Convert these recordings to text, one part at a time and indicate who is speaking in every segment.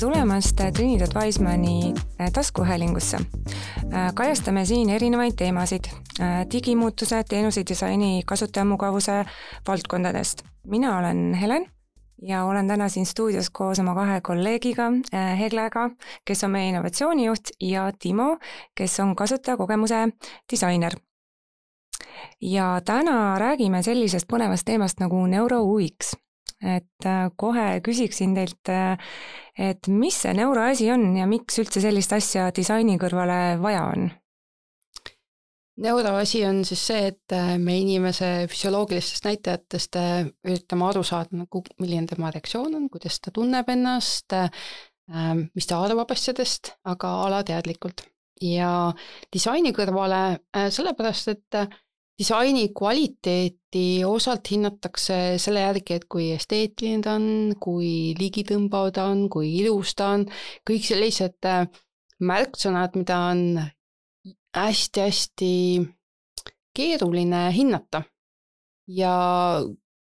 Speaker 1: tulemast Trinidad Wisemani äh, taskuhäälingusse. Äh, kajastame siin erinevaid teemasid, äh, digimuutused, teenusedisaini, kasutajamugavuse valdkondadest. mina olen Helen ja olen täna siin stuudios koos oma kahe kolleegiga, Heglega, kes on meie innovatsioonijuht, ja Timo, kes on kasutajakogemuse disainer. ja täna räägime sellisest põnevast teemast nagu Neuro UX et äh, kohe küsiksin teilt, äh, et mis see neuroasi on ja miks üldse sellist asja disaini kõrvale vaja on?
Speaker 2: neuroasi on siis see, et äh, me inimese füsioloogilistest näitajatest üritame aru saada, nagu milline tema reaktsioon on, kuidas ta tunneb ennast, mis ta arvab asjadest, aga alateadlikult. ja disaini kõrvale sellepärast, et disaini kvaliteeti osalt hinnatakse selle järgi, et kui esteetiline ta on, kui ligitõmbav ta on, kui ilus ta on, kõik sellised äh, märksõnad, mida on hästi-hästi keeruline hinnata. ja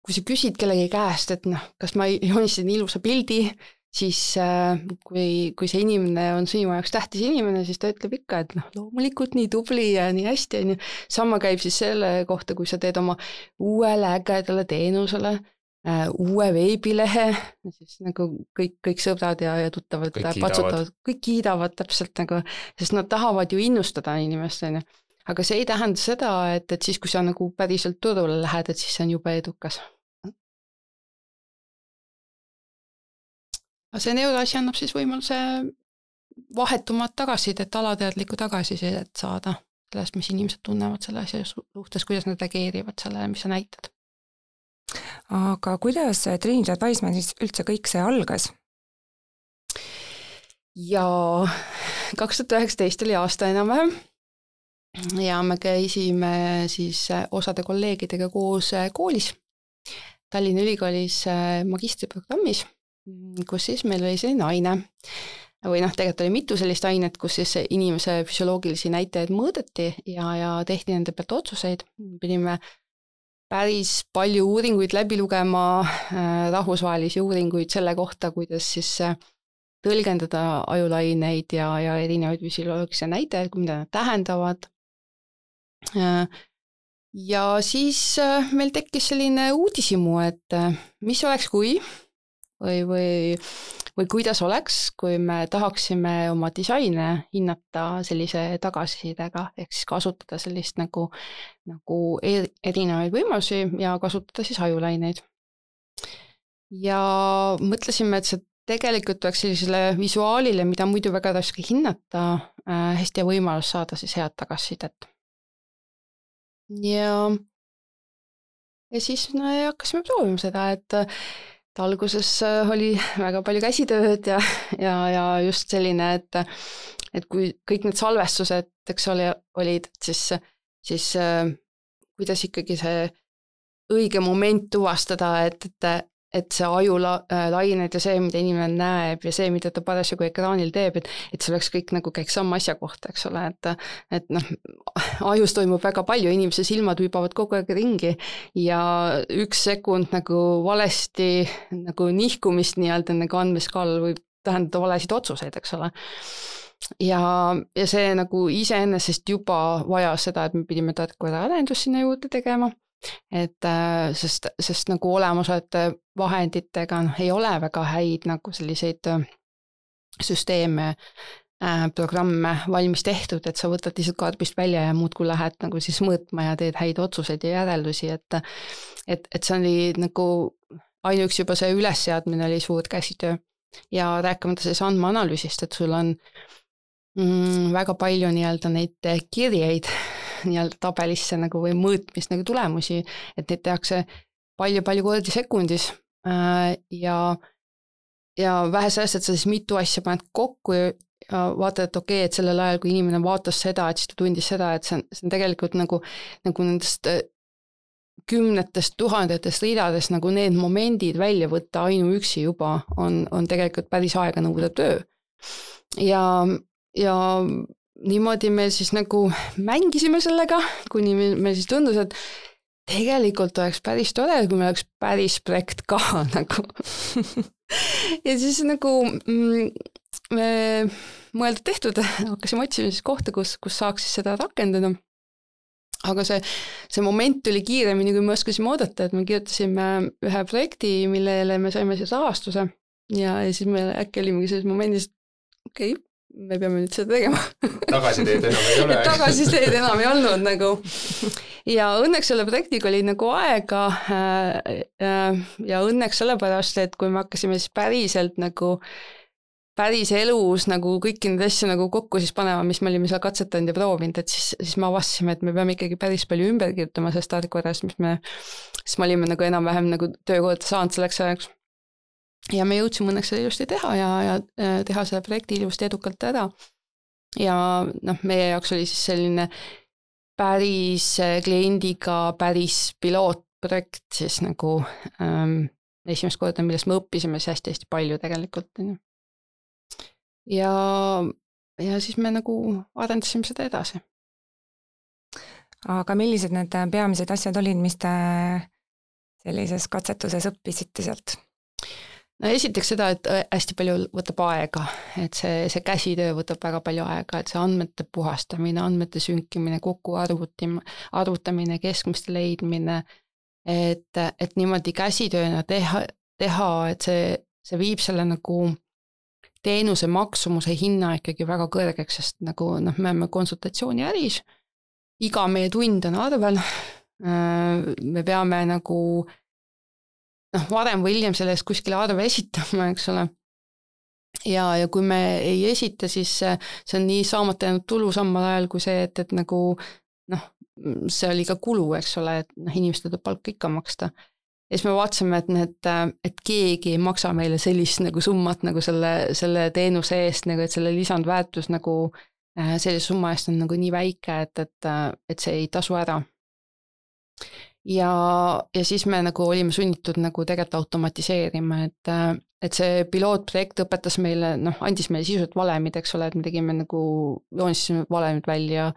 Speaker 2: kui sa küsid kellegi käest, et noh, kas ma joonistasin ilusa pildi, siis äh, kui, kui see inimene on sinu jaoks tähtis inimene, siis ta ütleb ikka, et noh, loomulikult nii tubli ja nii hästi, on ju. sama käib siis selle kohta, kui sa teed oma uuele ägedale teenusele äh, uue veebilehe, siis nagu kõik, kõik sõbrad ja, ja tuttavad patsutavad, kõik kiidavad täpselt nagu, sest nad tahavad ju innustada inimest, on ju. aga see ei tähenda seda, et, et siis, kui sa nagu päriselt turule lähed, et siis see on jube edukas aga see neuroasi annab siis võimaluse vahetumat tagasisidet, alateadlikku tagasisidet saada sellest, mis inimesed tunnevad selle asja suhtes, kuidas nad reageerivad sellele, mis sa näitad.
Speaker 1: aga kuidas Trinidad Wiseman siis üldse kõik see algas?
Speaker 2: jaa, kaks tuhat üheksateist oli aasta enam-vähem ja me käisime siis osade kolleegidega koos koolis, Tallinna Ülikoolis magistriprogrammis Mm, kus siis meil oli selline aine või noh, tegelikult oli mitu sellist ainet, kus siis inimese füsioloogilisi näitajaid mõõdeti ja, ja tehti nende pealt otsuseid, pidime päris palju uuringuid läbi lugema äh,, rahvusvahelisi uuringuid selle kohta, kuidas siis äh, tõlgendada ajulaineid ja, ja erinevaid füsioloogilisi näitajaid, mida nad tähendavad äh,. ja siis äh, meil tekkis selline uudishimu, et äh, mis oleks, kui või, või, või kuidas oleks, kui me tahaksime oma disaine hinnata sellise tagasisidega, ehk siis kasutada sellist nagu, nagu er, erinevaid võimalusi ja kasutada siis ajulaineid. ja mõtlesime, et see tegelikult oleks sellisele visuaalile, mida muidu väga raske hinnata äh,, hästi hea võimalus saada siis head tagasisidet. ja, ja siis no, hakkasime proovima seda, et alguses äh, oli väga palju käsitööd ja, ja, ja just selline, et et kui kõik need salvestused, eks ole, olid, siis, siis äh, kuidas ikkagi see õige moment tuvastada, et, et et see ajulained äh, ja see, mida inimene näeb ja see, mida ta parasjagu ekraanil teeb, et et see oleks kõik nagu käiks sama asja kohta, eks ole, et et noh, ajus toimub väga palju, inimese silmad hüppavad kogu aeg ringi ja üks sekund nagu valesti nagu nihkumist nii-öelda nagu andmeskaalal võib tähendada valesid otsuseid, eks ole. Ja, ja see nagu iseenesest juba vajas seda, et me pidime tarkvara arendust sinna juurde tegema et äh, sest, sest nagu olemasolevate vahenditega noh, ei ole väga häid nagu selliseid äh, süsteeme äh,, programme valmis tehtud, et sa võtad lihtsalt karbist välja ja muudkui lähed nagu siis mõõtma ja teed häid otsuseid ja järeldusi, et et, et see oli nagu ainuüksi juba see ülesseadmine oli suur käsitöö. ja rääkimata siis andmeanalüüsist, et sul on mm, väga palju nii-öelda neid kirjeid nii-öelda tabelisse nagu või mõõtmist nagu tulemusi, et neid tehakse palju-palju kordi sekundis äh, ja, ja vähe sellest, et sa siis mitu asja paned kokku ja, vaatad, et okei okay,, et sellel ajal, kui inimene vaatas seda, et siis ta tundis seda, et see on, see on tegelikult nagu, nagu nendest äh, kümnetest tuhandetest ridadest nagu need momendid välja võtta ainuüksi juba on, on tegelikult päris aeganõudev töö. ja, ja niimoodi me siis nagu mängisime sellega, kuni meil, meil siis tundus, et tegelikult oleks päris tore, kui meil oleks päris projekt ka nagu ja siis nagu mm, me mõeldud-tehtud, hakkasime otsima siis kohta, kus, kus saaks siis seda rakendada. aga see, see moment tuli kiiremini, kui me oskasime oodata, et me kirjutasime ühe projekti, millele me saime siis rahastuse ja, ja siis me äkki olimegi selles momendis, okei okay,, me peame nüüd seda tegema.
Speaker 3: Tagasiteed enam ei ole.
Speaker 2: Tagasiteed enam ei olnud nagu. ja õnneks selle projektiga oli nagu aega äh, äh, ja õnneks sellepärast, et kui me hakkasime siis päriselt nagu päris elus nagu kõiki neid asju nagu kokku siis panema, mis me olime seal katsetanud ja proovinud, et siis, siis me avastasime, et me peame ikkagi päris palju ümber kirjutama sellest tarkvarast, mis me, siis me olime nagu enam-vähem nagu töökohta saanud selleks ajaks ja me jõudsime õnneks seda ilusti teha ja, ja äh, teha selle projekti ilusti edukalt ära. ja noh, meie jaoks oli siis selline päris äh, kliendiga päris pilootprojekt siis nagu ähm, esimest korda, millest me õppisime siis hästi-hästi palju tegelikult, on ju. ja, ja siis me nagu arendasime seda edasi.
Speaker 1: aga millised need peamised asjad olid, mis te sellises katsetuses õppisite sealt?
Speaker 2: No esiteks seda, et äh, hästi palju võtab aega, et see, see käsitöö võtab väga palju aega, et see andmete puhastamine, andmete sünkimine, kokku arvutim-, arvutamine, keskmiste leidmine, et, et niimoodi käsitööna teha, teha, et see, see viib selle nagu teenuse maksumuse hinna ikkagi väga kõrgeks, sest nagu noh, me oleme konsultatsiooniäris, iga meie tund on arvel, äh, me peame nagu äh, noh, varem või hiljem selle eest kuskile arve esitama, eks ole. ja, ja kui me ei esita, siis see on nii saamata jäänud tulu samal ajal kui see, et, et nagu noh, see oli ka kulu, eks ole, et noh, inimestele tuleb palka ikka maksta. ja siis me vaatasime, et need, et keegi ei maksa meile sellist nagu summat nagu selle, selle teenuse eest nagu, et selle lisandväärtus nagu äh, sellise summa eest on nagu nii väike, et, et, et see ei tasu ära ja, ja siis me nagu olime sunnitud nagu tegelikult automatiseerima, et, et see pilootprojekt õpetas meile, noh, andis meile sisuliselt valemid, eks ole, et me tegime nagu, joonistasime valemid välja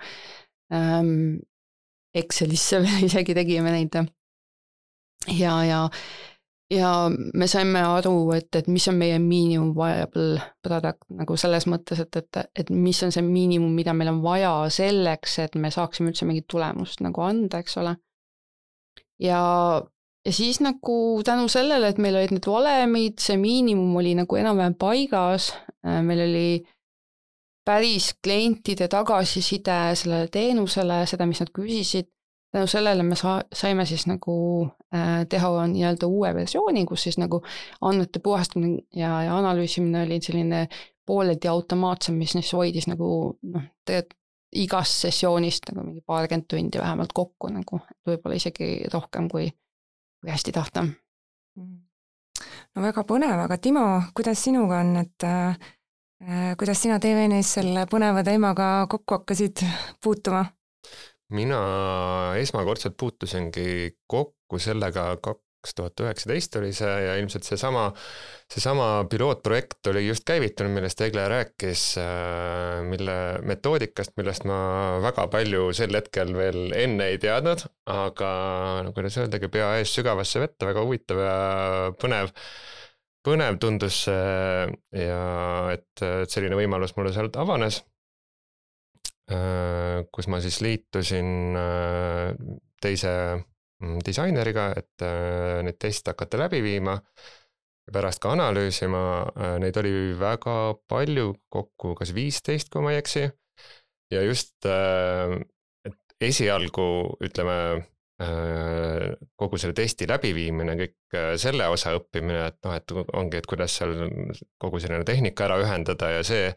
Speaker 2: ähm,. Excelisse isegi tegime neid. ja, ja, ja me saime aru, et, et mis on meie miinimum viable product nagu selles mõttes, et, et, et mis on see miinimum, mida meil on vaja selleks, et me saaksime üldse mingit tulemust nagu anda, eks ole ja, ja siis nagu tänu sellele, et meil olid need valemid, see miinimum oli nagu enam-vähem paigas, äh, meil oli päris klientide tagasiside sellele teenusele, seda, mis nad küsisid, tänu sellele me sa-, saime siis nagu äh, teha nii-öelda uue versiooni, kus siis nagu andmete puhastamine ja, ja analüüsimine oli selline pooleldi automaatsem, mis siis hoidis nagu noh, tegelikult igast sessioonist nagu mingi paarkümmend tundi vähemalt kokku nagu, võib-olla isegi rohkem, kui, kui hästi tahta.
Speaker 1: no väga põnev, aga Timo, kuidas sinuga on, et äh, kuidas sina TVN-is selle põneva teemaga kokku hakkasid puutuma?
Speaker 3: mina esmakordselt puutusingi kokku sellega kak-, kaks tuhat üheksateist oli see ja ilmselt seesama, seesama pilootprojekt oli just käivitunud, millest Egle rääkis, äh, mille metoodikast, millest ma väga palju sel hetkel veel enne ei teadnud, aga no kuidas öeldagi, pea ees sügavasse vette, väga huvitav ja põnev põnev tundus see ja et, et selline võimalus mulle sealt avanes. Äh, kus ma siis liitusin äh, teise disaineriga, et äh, neid teste hakata läbi viima pärast ka analüüsima, äh, neid oli väga palju, kokku kas viisteist, kui ma ei eksi. ja just, äh, et esialgu ütleme kogu selle testi läbiviimine, kõik äh, selle osa õppimine, et noh, et ongi, et kuidas seal kogu selline tehnika ära ühendada ja see,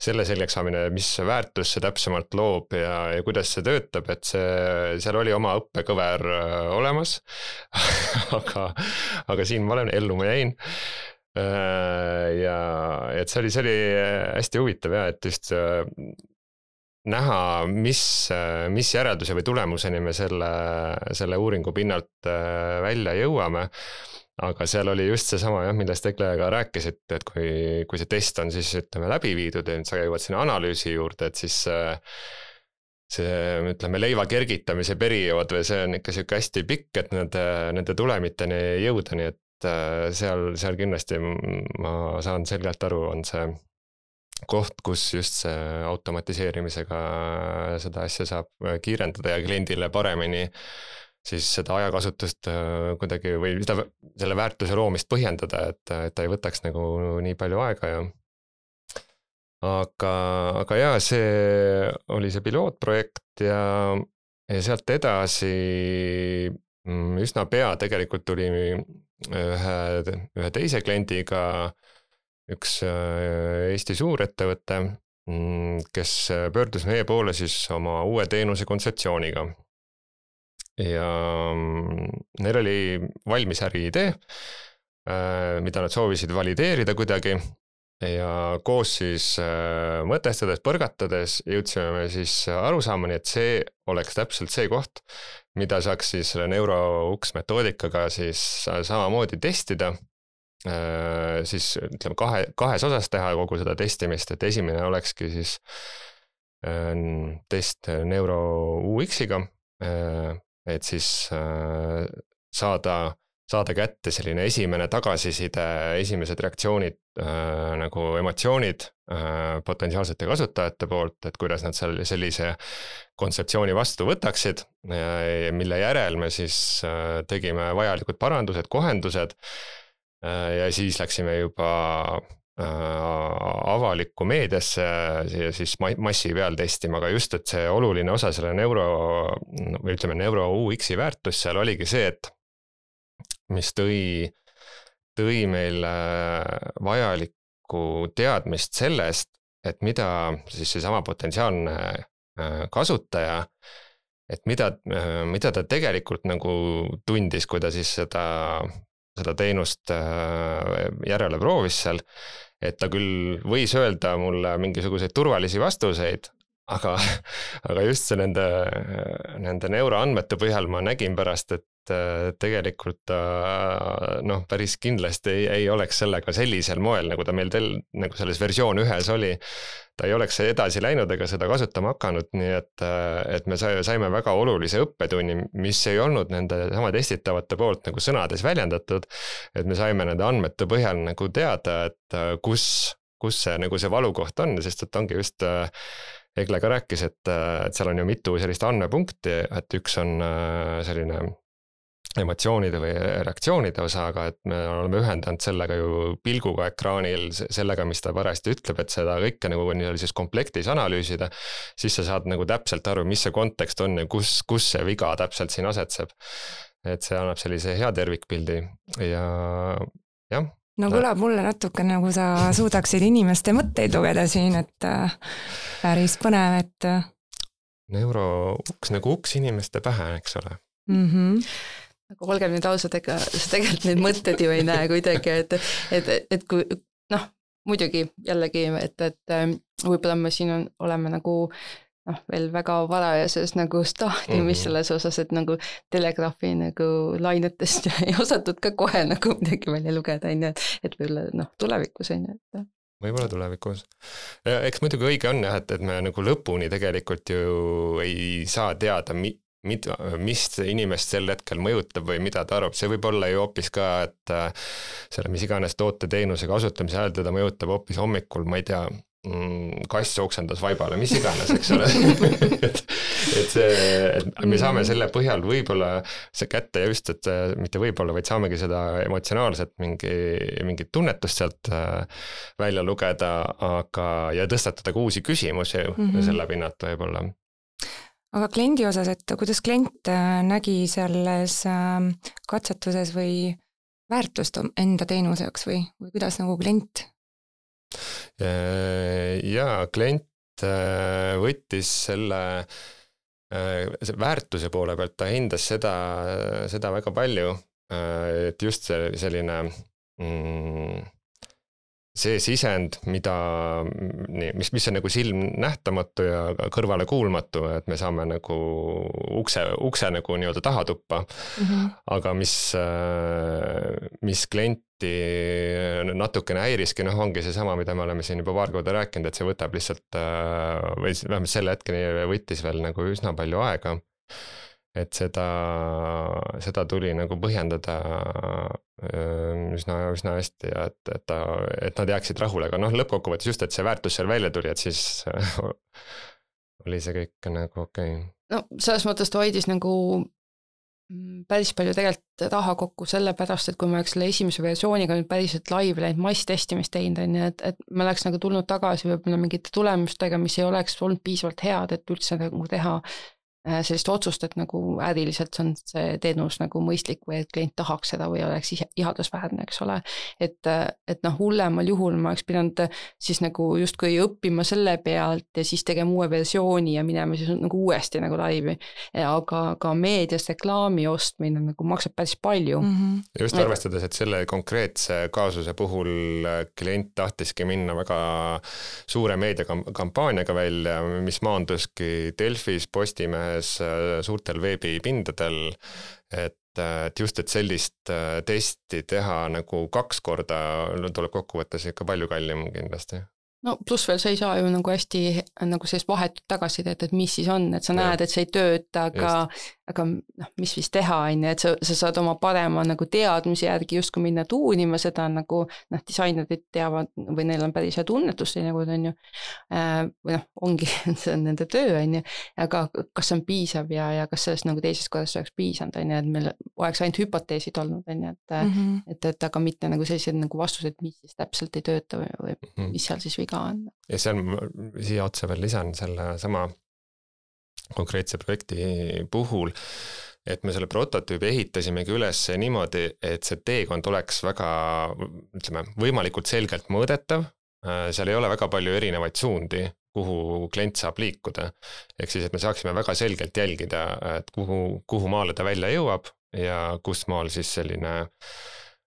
Speaker 3: selle selgeks saamine, mis väärtust see täpsemalt loob ja, ja kuidas see töötab, et see, seal oli oma õppekõver äh, olemas aga, aga siin ma olen, ellu ma jäin. Ja et see oli, see oli hästi huvitav ja et just näha, mis, mis järelduse või tulemuseni me selle, selle uuringu pinnalt äh, välja jõuame. aga seal oli just seesama jah, millest Tekle ka rääkisite, et kui, kui see test on siis ütleme läbi viidud ja nüüd sa jõuad sinna analüüsi juurde, et siis äh, see, ütleme, leiva kergitamise periood või see on ikka sihuke hästi pikk, et nende, nende tulemiteni jõuda, nii et äh, seal, seal kindlasti ma saan selgelt aru, on see koht, kus just see automatiseerimisega seda asja saab kiirendada ja kliendile paremini siis seda ajakasutust äh, kuidagi või seda, selle väärtuse loomist põhjendada, et, et ta ei võtaks nagu nii palju aega ja aga, aga jaa, see oli see pilootprojekt ja, ja sealt edasi mm, üsna pea tegelikult tuli ühe, ühe teise kliendiga üks äh, Eesti suurettevõte, mm, kes pöördus meie poole siis oma uue teenuse kontseptsiooniga. ja mm, neil oli valmis äriidee, äh, mida nad soovisid valideerida kuidagi ja koos siis äh, mõtestades, põrgatades jõudsime me siis arusaamani, et see oleks täpselt see koht, mida saaks siis selle neurouks metoodikaga siis samamoodi testida äh,. Siis ütleme kahe, kahes osas teha kogu seda testimist, et esimene olekski siis äh, test Neuro UX-iga äh,, et siis äh, saada saada kätte selline esimene tagasiside, esimesed reaktsioonid äh,, nagu emotsioonid äh, potentsiaalsete kasutajate poolt, et kuidas nad seal sellise kontseptsiooni vastu võtaksid, mille järel me siis äh, tegime vajalikud parandused, kohendused äh, ja siis läksime juba äh, avalikku meediasse ja siis massi peal testima, aga just, et see oluline osa selle neuro või ütleme, neuro UX-i väärtus seal oligi see, et mis tõi, tõi meile vajalikku teadmist sellest, et mida siis seesama potentsiaalne äh, kasutaja, et mida, äh, mida ta tegelikult nagu tundis, kui ta siis seda, seda teenust äh, järele proovis seal. et ta küll võis öelda mulle mingisuguseid turvalisi vastuseid, aga, aga just see nende, nende neuroandmete põhjal ma nägin pärast, et Äh, tegelikult ta äh, noh, päris kindlasti ei, ei oleks sellega sellisel moel, nagu ta meil tel-, nagu selles versioon ühes oli. ta ei oleks edasi läinud ega seda kasutama hakanud, nii et, äh, et me saime väga olulise õppetunni, mis ei olnud nende sama testitavate poolt nagu sõnades väljendatud. et me saime nende andmete põhjal nagu teada, et kus, kus see nagu see valukoht on, sest et ongi just Egle ka rääkis, et, et seal on ju mitu sellist andmepunkti, et üks on selline emotsioonide või reaktsioonide osa, aga et me oleme ühendanud sellega ju pilguga ekraanil, sellega, mis ta parajasti ütleb, et seda kõike nagu siis komplektis analüüsida, siis sa saad nagu täpselt aru, mis see kontekst on ja kus, kus see viga täpselt siin asetseb. et see annab sellise hea tervikpildi ja.
Speaker 1: No kõlab mulle natuke nagu sa suudaksid inimeste mõtteid lugeda siin, et äh, päris põnev, et. Äh.
Speaker 3: neurouks nagu uks inimeste pähe, eks ole
Speaker 1: mm. -hmm
Speaker 2: aga olgem nüüd ausad, ega sa tegelikult neid mõtteid ju ei näe kuidagi, et, et, et kui noh, muidugi jällegi, et, et ähm, võib-olla me siin on, oleme nagu noh, veel väga varajases nagu staadiumis mm -hmm. selles osas, et nagu Telegraafi nagu lainetest ei osatud ka kohe nagu midagi välja lugeda, on ju, et, et võib-olla noh, tulevikus on ju, et
Speaker 3: võib-olla tulevikus. eks muidugi õige on jah, et, et me nagu lõpuni tegelikult ju ei saa teada, mi-, mida, mis inimest sel hetkel mõjutab või mida ta arvab, see võib olla ju hoopis ka, et äh, selle mis iganes toote-teenuse kasutamise ajal teda mõjutab hoopis hommikul, ma ei tea, kass oksendas vaibale, mis iganes, eks ole et, et see, et me saame selle põhjal võib-olla see kätte just, et äh, mitte võib-olla, vaid saamegi seda emotsionaalset mingi, mingit tunnetust sealt äh, välja lugeda, aga, ja tõstatada ka uusi küsimusi mm -hmm. selle pinnalt võib-olla
Speaker 1: aga kliendi osas, et kuidas klient äh, nägi selles ähm, katsetuses või väärtust enda teenuse jaoks või, või kuidas nagu klient?
Speaker 3: Äh, jaa, klient äh, võttis selle väärtuse poole pealt, ta hindas seda, seda väga palju, et just see selline mm, see sisend, mida, mis, mis on nagu silmnähtamatu ja kõrvale kuulmatu, et me saame nagu ukse, ukse nagu nii-öelda taha tuppa mm. -hmm. aga mis, mis klienti natukene häiriski, noh, ongi seesama, mida me oleme siin juba paar korda rääkinud, et see võtab lihtsalt või vähemalt selle hetkeni võttis veel nagu üsna palju aega et seda, seda tuli nagu põhjendada üsna, üsna hästi ja et, et ta, et nad jääksid rahule, aga noh, lõppkokkuvõttes just, et see väärtus seal välja tuli, et siis oli see kõik nagu okei. Okay..
Speaker 2: no selles mõttes ta hoidis nagu mm, päris palju tegelikult raha kokku sellepärast, et kui me oleks selle esimese versiooniga nüüd päriselt laivi läinud masstestimist teinud, on ju, et, et me oleks nagu tulnud tagasi võib-olla mingite tulemustega, mis ei oleks olnud piisavalt head, et üldse nagu teha Äh, sellist otsust, et nagu äriliselt on see teenus nagu mõistlik või et klient tahaks seda või oleks ihaldusväärne, eks ole. et, et noh, hullemal juhul ma oleks pidanud siis nagu justkui õppima selle pealt ja siis tegema uue versiooni ja minema siis nagu uuesti nagu laivi. aga ka meedias reklaami ostmine nagu maksab päris palju mm.
Speaker 3: -hmm. just arvestades, et selle konkreetse kaasuse puhul klient tahtiski minna väga suure meediakampaaniaga välja, mis maanduski Delfis, Postimehes, mõnes äh, suurtel veebipindadel, et äh, et just, et sellist äh, testi teha nagu kaks korda tuleb kokkuvõttes ikka palju kallim kindlasti.
Speaker 2: No pluss veel sa ei saa ju nagu hästi nagu sellist vahetut tagasisidet, et mis siis on, et sa näed, et see ei tööta, aga, aga noh, mis siis teha, on ju, et sa, sa saad oma parema nagu teadmise järgi justkui minna tuunima seda nagu noh, disainerid teavad või neil on päris hea tunnetus teinekord, on ju. Äh, või noh, ongi see on nende töö, on ju, aga kas see on piisav ja, ja kas sellest nagu teisest korrast oleks piisanud, on ju, et meil oleks ainult hüpoteesid olnud, on ju, et mm, -hmm. et, et aga mitte nagu sellised nagu vastused, mis siis täpselt ei tööta või, või mm -hmm. mis seal siis viga viga on.
Speaker 3: ja seal siia otsa veel lisan selle sama konkreetse projekti puhul, et me selle prototüübi ehitasimegi üles niimoodi, et see teekond oleks väga, ütleme, võimalikult selgelt mõõdetav, seal ei ole väga palju erinevaid suundi, kuhu klient saab liikuda. ehk siis, et me saaksime väga selgelt jälgida, et kuhu, kuhu maale ta välja jõuab ja kus maal siis selline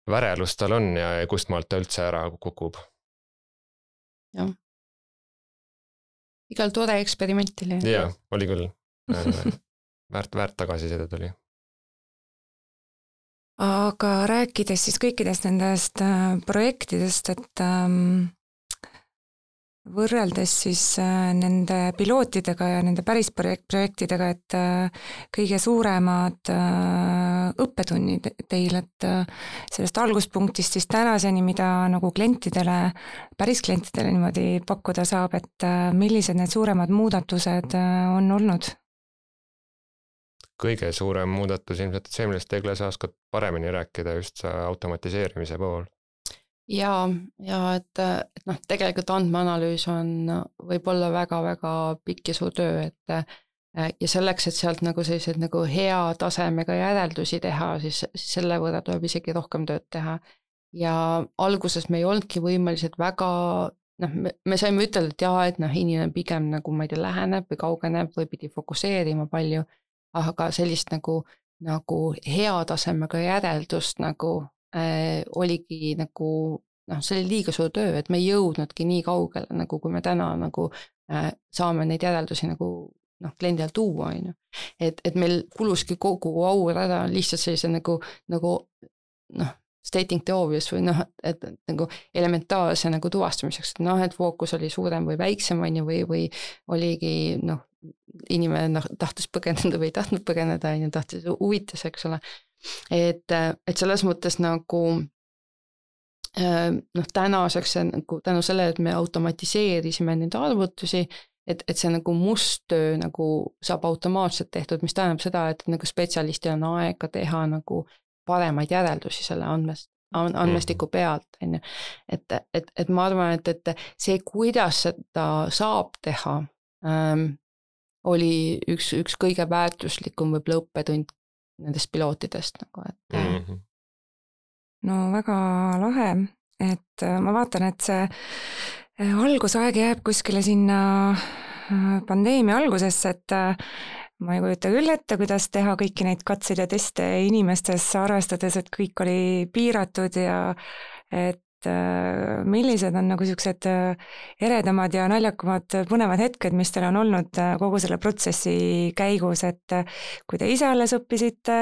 Speaker 3: värelus tal on ja kust maalt ta üldse ära kukub
Speaker 2: jah. Igal tore eksperiment oli.
Speaker 3: jaa, oli küll väärt, väärt tagasisidet oli.
Speaker 1: aga rääkides siis kõikidest nendest äh, projektidest, et ähm, võrreldes siis äh, nende pilootidega ja nende päris projekt, projektidega, et äh, kõige suuremad äh, õppetunnid teil, et sellest alguspunktist siis tänaseni, mida nagu klientidele, päris klientidele niimoodi pakkuda saab, et millised need suuremad muudatused on olnud?
Speaker 3: kõige suurem muudatus ilmselt, see, millest Tegle sa oskad paremini rääkida, just see automatiseerimise pool
Speaker 2: ja, ja et, et noh, tegelikult andmeanalüüs on, võib olla väga-väga pikk ja suur töö, et ja selleks, et sealt nagu selliseid nagu hea tasemega järeldusi teha, siis selle võrra tuleb isegi rohkem tööd teha. ja alguses me ei olnudki võimelised väga noh, me, me saime ütelda, et jaa, et noh, inimene pigem nagu ma ei tea, läheneb või kaugeneb või pidi fokusseerima palju, aga sellist nagu, nagu hea tasemega järeldust nagu äh, oligi nagu noh, see oli liiga suur töö, et me ei jõudnudki nii kaugele, nagu kui me täna nagu äh, saame neid järeldusi nagu noh, kliendile tuua, on ju. et, et meil kuluski kogu aur ära lihtsalt sellise nagu, nagu noh, stating the obvious või noh, et nagu elementaarse nagu tuvastamiseks, et noh, et fookus oli suurem või väiksem, on ju, või, või oligi noh, inimene noh, tahtis põgeneda või ei tahtnud põgeneda, on ju, tahtis, huvitas, eks ole et, et selles mõttes nagu äh, noh, tänaseks see nagu tänu sellele, et me automatiseerisime neid arvutusi, et, et see nagu must töö nagu saab automaatselt tehtud, mis tähendab seda, et nagu spetsialistil on aega teha nagu paremaid järeldusi selle andmest, andmestiku mhm. pealt, on ju. et, et, et ma arvan, et, et see, kuidas seda saab teha ähm,, oli üks, üks kõige väärtuslikum võib-olla õppetund nendest pilootidest nagu, et mm. -hmm.
Speaker 1: no väga lahe, et äh, ma vaatan, et see äh, algusaeg jääb kuskile sinna pandeemia algusesse, et ma ei kujuta küll ette, kuidas teha kõiki neid katseid ja teste inimestes, arvestades, et kõik oli piiratud ja et millised on nagu niisugused äh, eredamad ja naljakamad põnevad hetked, mis teil on olnud äh, kogu selle protsessi käigus, et kui te ise alles õppisite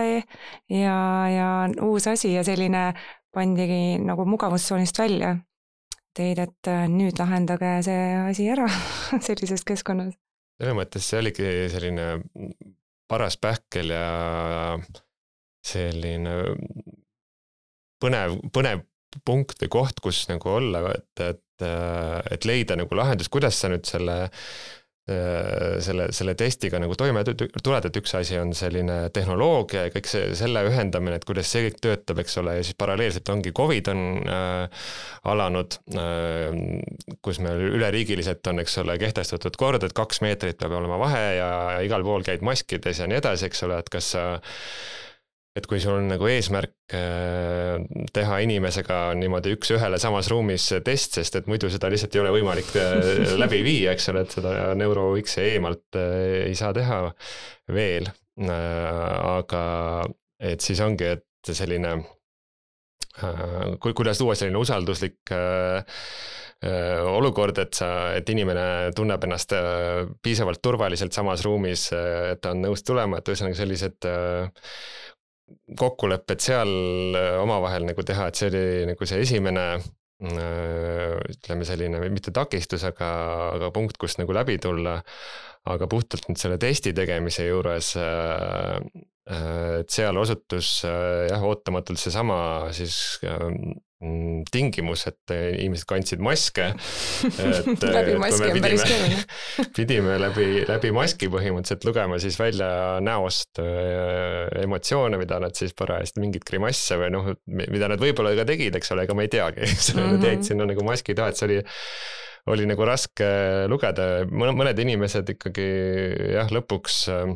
Speaker 1: ja, ja uus asi ja selline pandigi nagu mugavustsoonist välja teid, et nüüd lahendage see asi ära sellises keskkonnas?
Speaker 3: selles mõttes see oligi selline paras pähkel ja selline põnev, põnev punkt või koht, kus nagu olla, et, et, et leida nagu lahendus, kuidas sa nüüd selle selle, selle testiga nagu toime tuled, et üks asi on selline tehnoloogia ja kõik see, selle ühendamine, et kuidas see kõik töötab, eks ole, ja siis paralleelselt ongi Covid on äh, alanud äh,, kus meil üleriigiliselt on, eks ole, kehtestatud kord, et kaks meetrit peab olema vahe ja, ja igal pool käid maskides ja nii edasi, eks ole, et kas sa äh, et kui sul on nagu eesmärk äh, teha inimesega niimoodi üks-ühele samas ruumis test, sest et muidu seda lihtsalt ei ole võimalik äh, läbi viia, eks ole, et seda Neuro X-i eemalt äh, ei saa teha veel. aga et siis ongi, et selline, kuidas luua selline usalduslik olukord, et sa, et inimene tunneb ennast piisavalt turvaliselt samas ruumis, et ta on nõus tulema, et ühesõnaga sellised kokkulepped seal äh, omavahel nagu teha, et see oli nagu see esimene äh, ütleme selline mitte takistus, aga, aga punkt, kust nagu läbi tulla. aga puhtalt nüüd selle testi tegemise juures äh, et seal osutus jah, ootamatult seesama siis Mm, tingimus, et inimesed kandsid maske.
Speaker 1: läbi maski on päris keeruline
Speaker 3: pidime läbi, läbi maski põhimõtteliselt lugema siis välja näost äh, emotsioone, mida nad siis parajasti, mingeid grimasse või noh, mida nad võib-olla ka tegid, eks ole, ega ma ei teagi, eks ole mm, -hmm. nad jäid sinna nagu maski taha, et see oli oli nagu raske lugeda, mõned inimesed ikkagi jah, lõpuks äh,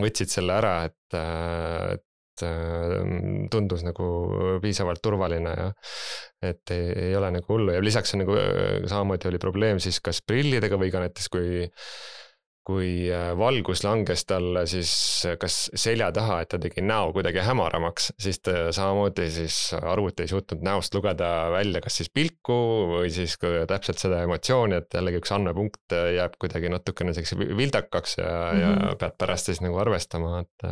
Speaker 3: võtsid selle ära, et, äh, et Äh, tundus nagu piisavalt turvaline ja et ei, ei ole nagu hullu. Ja lisaks on nagu äh, samamoodi oli probleem siis kas prillidega või ka näiteks kui kui äh, valgus langes talle siis kas selja taha, et ta tegi näo kuidagi hämaramaks, siis ta samamoodi siis arvuti ei suutnud näost lugeda välja kas siis pilku või siis täpselt seda emotsiooni, et jällegi üks andmepunkt jääb kuidagi natukene selliseks vildakaks ja mm, -hmm. ja mhm. pead pärast siis nagu arvestama, et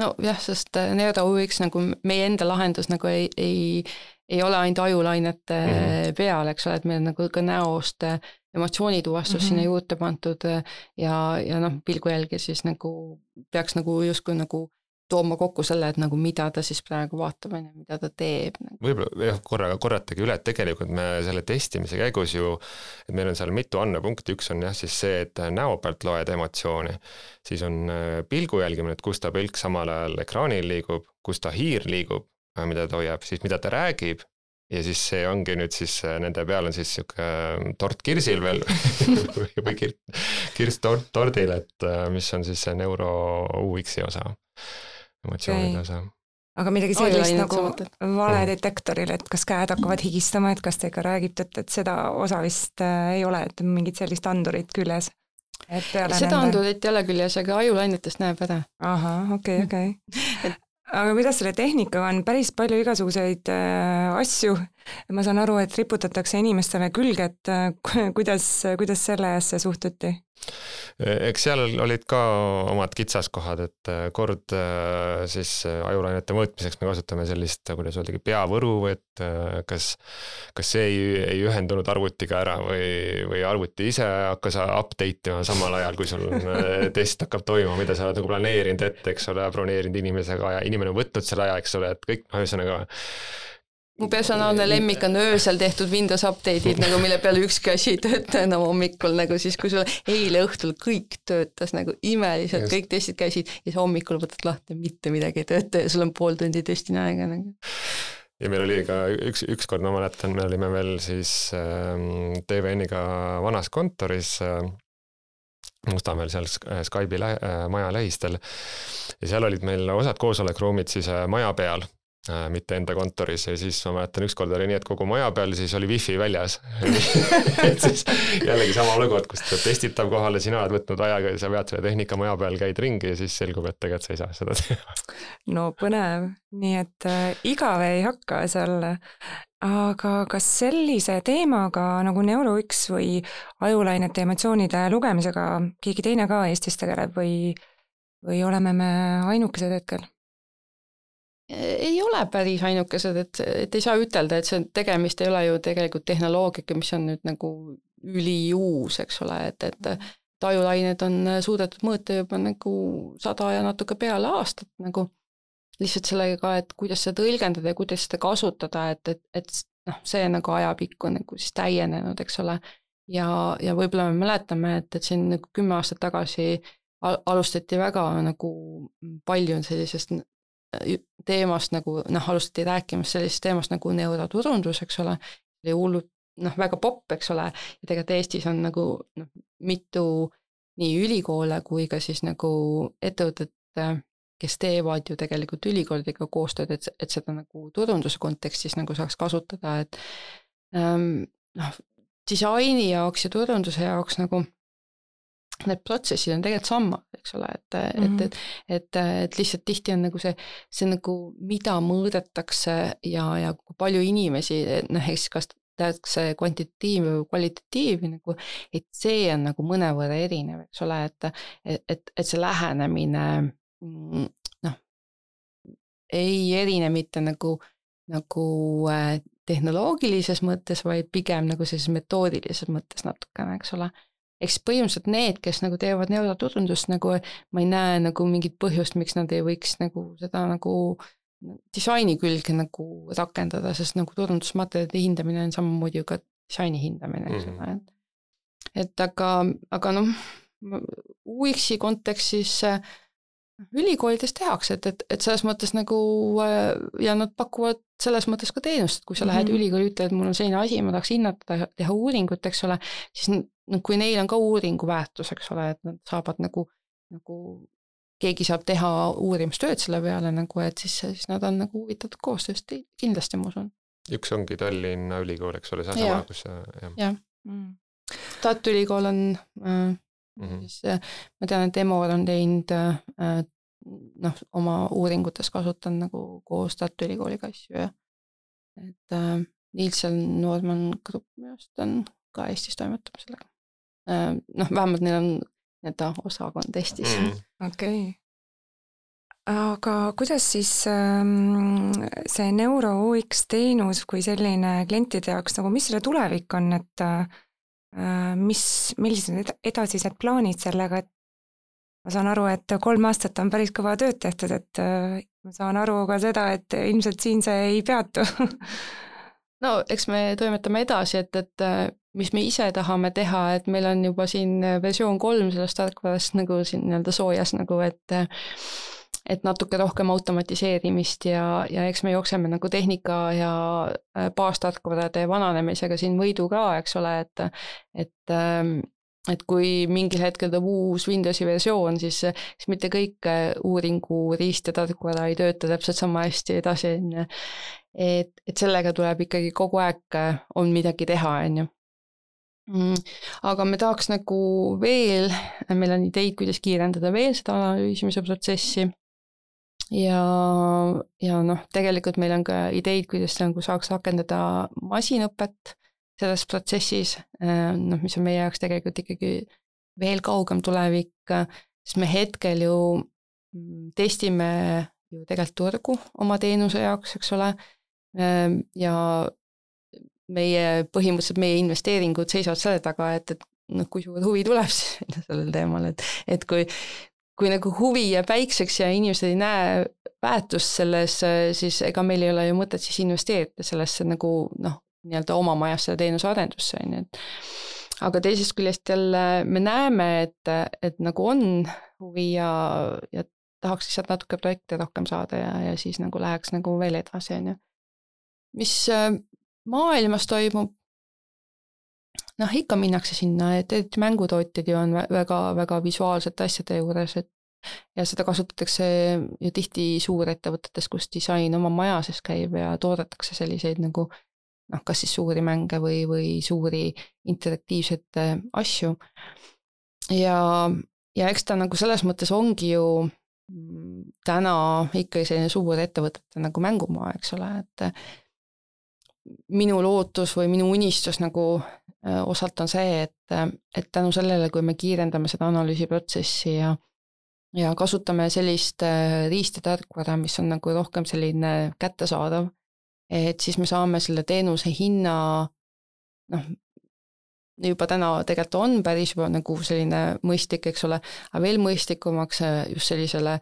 Speaker 2: nojah, sest äh, Neoda UX nagu meie enda lahendus nagu ei, ei, ei ole ainult ajulainete mm -hmm. peal, eks ole, et meil nagu ka näost äh, emotsioonituvastus mm -hmm. sinna juurde pandud äh, ja, ja noh, pilgu jälgi siis nagu peaks nagu justkui nagu tooma kokku selle, et nagu mida ta siis praegu vaatab, on ju, mida ta teeb nagu..
Speaker 3: võib-olla jah, korraga korratagi üle, et tegelikult me selle testimise käigus ju, et meil on seal mitu andmepunkti, üks on jah siis see, et näo pealt loed emotsiooni, siis on äh, pilgu jälgimine, et kus ta pilk samal ajal ekraanil liigub, kus ta hiir liigub, äh, mida ta hoiab, siis mida ta räägib ja siis see ongi nüüd siis, äh, nende peal on siis niisugune tort kirsil veel või kirst, kirst tort tordil, et mis on siis see neuro UX-i osa emotsioonide osa
Speaker 1: aga midagi sellist nagu valedetektoril, et kas käed hakkavad higistama, et kas ta ikka räägib tõtt, et seda osa vist äh, ei ole, et mingit sellist andurit küljes?
Speaker 2: seda nende... andurit ei ole küljes, aga ajulainetest näeb ära.
Speaker 1: ahah, okei okay,, okei okay. Aga kuidas selle tehnikaga on, päris palju igasuguseid äh, asju, ma saan aru, et riputatakse inimestele külge, et äh, kuidas, kuidas sellesse suhtuti?
Speaker 3: eks seal olid ka omad kitsaskohad, et äh, kord äh, siis ajulainete mõõtmiseks me kasutame sellist, kuidas öeldagi, peavõru, et kas, kas see ei, ei ühendunud arvutiga ära või, või arvuti ise hakkas update ima samal ajal, kui sul test hakkab toimuma, mida sa oled nagu planeerinud ette, eks ole, broneerinud inimesega ja inimene on võtnud selle aja, eks ole, et kõik, noh, ühesõnaga
Speaker 2: mu personaalne lemmik on öösel tehtud Windows update'id nagu, mille peal ükski asi ei tööta enam hommikul nagu siis, kui sul eile õhtul kõik töötas nagu imeliselt, kõik testid käisid ja siis hommikul võtad lahti, mitte midagi ei tööta ja sul on pool tundi testini aega nagu.
Speaker 3: Ja meil oli ka üks, ükskord ma mäletan, me olime veel siis äh, TVN-iga vanas kontoris äh, Mustamäel seal Skype'i lä äh, maja lähistel. Ja seal olid meil osad koosolekuruumid siis äh, maja peal. äh, mitte enda kontoris ja siis ma mäletan, ükskord oli nii, et kogu maja peal siis oli wifi väljas et siis jällegi sama lugu, et kust testitav kohale, sina oled võtnud ajaga ja sa vead selle tehnika maja peal, käid ringi ja siis selgub, et tegelikult sa ei saa seda teha.
Speaker 1: no põnev, nii et äh, igav ei hakka seal aga kas sellise teemaga nagu neuro-X või ajulainete emotsioonide lugemisega keegi teine ka Eestis tegeleb või, või oleme me ainukesed hetkel?
Speaker 2: Ei ole päris ainukesed, et, et ei saa ütelda, et see tegemist ei ole ju tegelikult tehnoloogiaga, mis on nüüd nagu üliuus, eks ole, et, et tajulained on suudetud mõõta juba nagu sada ja natuke peale aastat nagu lihtsalt sellega, et kuidas seda tõlgendada ja kuidas seda kasutada, et, et, et noh, see nagu ajapikku nagu siis täienenud, eks ole. ja, ja võib-olla me mäletame, et, et siin nagu kümme aastat tagasi al alustati väga nagu palju sellisest teemast nagu noh, alustati rääkimas sellisest teemast nagu neuroturundus, eks ole, oli hullult noh, väga popp, eks ole, ja tegelikult Eestis on nagu noh, mitu nii ülikoole kui ka siis nagu ettevõtete kes teevad ju tegelikult ülikoolidega koostööd, et, et seda nagu turunduse kontekstis nagu saaks kasutada, et ähm, noh, disaini jaoks ja turunduse jaoks nagu need protsessid on tegelikult samad, eks ole, et mm, -hmm. et, et, et, et lihtsalt tihti on nagu see, see nagu, mida mõõdetakse ja, ja kui palju inimesi, noh, eks kas tehakse kvantitatiivi või kvalitatiivi nagu, et see on nagu mõnevõrra erinev, eks ole, et, et, et, et see lähenemine Mm, noh, ei erine mitte nagu, nagu äh, tehnoloogilises mõttes, vaid pigem nagu sellises metoodilises mõttes natukene, eks ole. Eks põhimõtteliselt need, kes nagu teevad neuroturundust nagu, ma ei näe nagu mingit põhjust, miks nad ei võiks nagu seda nagu disaini külge nagu rakendada, sest nagu turundusmaterjalide hindamine on samamoodi ju ka disaini hindamine, eks ole -hmm. et et aga, aga noh, UX-i kontekstis äh, ülikoolides tehakse, et, et, et selles mõttes nagu äh, ja nad pakuvad selles mõttes ka teenust, et kui sa mm -hmm. lähed ülikooli, ütled, mul on selline asi, ma tahaks hinnata, teha uuringut, eks ole, siis no kui neil on ka uuringu väärtus, eks ole, et nad saavad nagu, nagu keegi saab teha uurimustööd selle peale nagu, et siis, siis nad on nagu huvitatud koostööst, kindlasti ma usun.
Speaker 3: üks ongi Tallinna Ülikool, eks ole, seesama, kus sa,
Speaker 2: jah. jah mm., Tartu Ülikool on äh, Mm -hmm. siis äh, ma tean, et Emor on teinud äh, noh, oma uuringutes kasutanud nagu koos Tartu Ülikooliga asju ja et äh, Nielsen Norman Grupp minu arust on ka Eestis toimetab sellega. Noh, vähemalt neil on nii-öelda osakond Eestis.
Speaker 1: Mm.. okei. Okay. aga kuidas siis ähm, see Neuro UX teenus kui selline klientide jaoks nagu, mis selle tulevik on, et äh, Äh, mis, millised edasised plaanid sellega, et ma saan aru, et kolm aastat on päris kõva tööd tehtud, et äh, ma saan aru ka seda, et ilmselt siin see ei peatu
Speaker 2: no eks me toimetame edasi, et, et äh, mis me ise tahame teha, et meil on juba siin versioon kolm sellest tarkvarast nagu siin nii-öelda soojas nagu, et et natuke rohkem automatiseerimist ja, ja eks me jookseme nagu tehnika ja äh, baastarkvarade vananemisega siin võidu ka, eks ole, et, et ähm, et kui mingil hetkel tuleb uus Windowsi versioon, siis, siis mitte kõik äh, uuringuriist ja tarkvara ei tööta täpselt sama hästi edasi, on ju. Et, et sellega tuleb ikkagi kogu aeg, äh, on midagi teha, on ju mm, aga me tahaks nagu veel, meil on ideid, kuidas kiirendada veel seda analüüsimise protsessi. Ja, ja noh, tegelikult meil on ka ideid, kuidas nagu saaks rakendada masinõpet selles protsessis, äh, noh, mis on meie jaoks tegelikult ikkagi veel kaugem tulevik, sest me hetkel ju mm, testime ju tegelikult turgu oma teenuse jaoks, eks ole, ja meie, põhimõtteliselt meie investeeringud seisavad selle taga, et, et noh, kui suur huvi tuleb siis sellel teemal, et, et kui, kui nagu huvi jääb väikseks ja inimesed ei näe väärtust selles, siis ega meil ei ole ju mõtet siis investeerida sellesse nagu noh, nii-öelda oma majasse teenusearendusse, on ju, et aga teisest küljest jälle me näeme, et, et nagu on huvi ja, ja tahaks lihtsalt natuke projekte rohkem saada ja, ja siis nagu läheks nagu veel edasi, on ju. Mis äh, maailmas toimub, noh, ikka minnakse sinna, et eriti mängutootjad ju on väga-väga visuaalsete asjade juures, et ja seda kasutatakse ju tihti suurettevõtetes, kus disain oma maja sees käib ja toodetakse selliseid nagu noh, kas siis suuri mänge või, või suuri interaktiivseid asju. ja, ja eks ta nagu selles mõttes ongi ju mm, täna ikkagi selline suurettevõtete nagu mängumaa, eks ole, et minu lootus või minu unistus nagu osalt on see, et, et tänu sellele, kui me kiirendame seda analüüsiprotsessi ja ja kasutame sellist riistatarkvara, mis on nagu rohkem selline kättesaadav, et siis me saame selle teenuse hinna noh, juba täna tegelikult on päris juba nagu selline mõistlik, eks ole, aga veel mõistlikumaks äh, just sellisele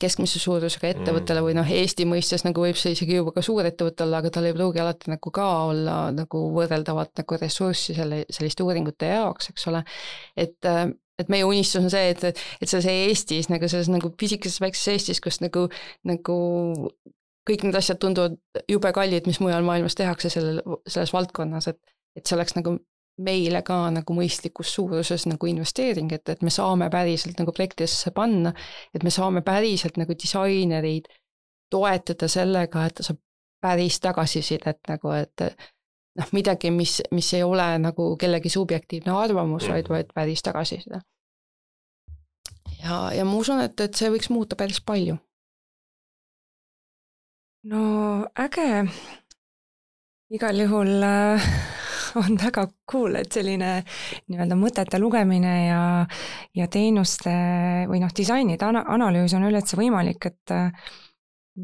Speaker 2: keskmise suurusega ettevõttele või noh, Eesti mõistes nagu võib see isegi juba ka suurettevõte olla, aga tal ei pruugi alati nagu ka olla nagu võrreldavat nagu ressurssi selle, selliste uuringute jaoks, eks ole. et, äh, et meie unistus on see, et, et selles Eestis nagu selles nagu pisikeses väikses Eestis, kus nagu, nagu kõik need asjad tunduvad jube kallid, mis mujal maailmas tehakse sellel, selles valdkonnas, et, et see oleks nagu meile ka nagu mõistlikus suuruses nagu investeering, et, et me saame päriselt nagu projektidesse panna, et me saame päriselt nagu disainereid toetada sellega, et ta saab päris tagasisidet nagu, et noh, midagi, mis, mis ei ole nagu kellegi subjektiivne arvamus, vaid, vaid päris tagasiside. ja, ja ma usun, et, et see võiks muuta päris palju
Speaker 1: no äge. igal juhul äh, on väga cool, et selline nii-öelda mõtete lugemine ja, ja teenuste või noh, disainide ana-, analüüs on üldse võimalik, et äh,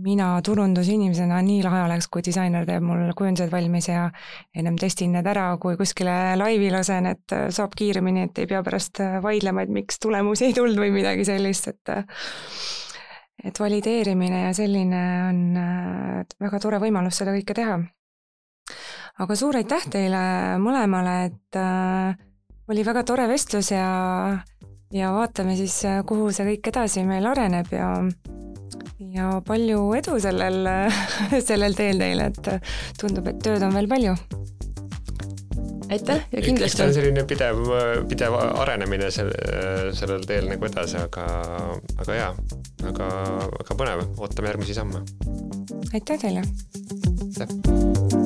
Speaker 1: mina turundusinimesena nii lahe oleks, kui disainer teeb mul kujundused valmis ja ennem testin need ära, kui kuskile laivi lasen, et äh, saab kiiremini, et ei pea pärast vaidlema, et miks tulemusi ei tulnud või midagi sellist, et et valideerimine ja selline on äh, väga tore võimalus seda kõike teha. Aga suur aitäh teile mõlemale, et äh, oli väga tore vestlus ja, ja vaatame siis, äh, kuhu see kõik edasi meil areneb ja ja palju edu sellel, sellel teel teile, et tundub, et tööd on veel palju
Speaker 2: aitäh ja kindlasti.
Speaker 3: see on selline pidev, pidev arenemine sel, sellel teel nagu edasi, aga, aga jaa, väga, väga põnev, ootame järgmisi samme.
Speaker 1: aitäh teile.
Speaker 3: aitäh.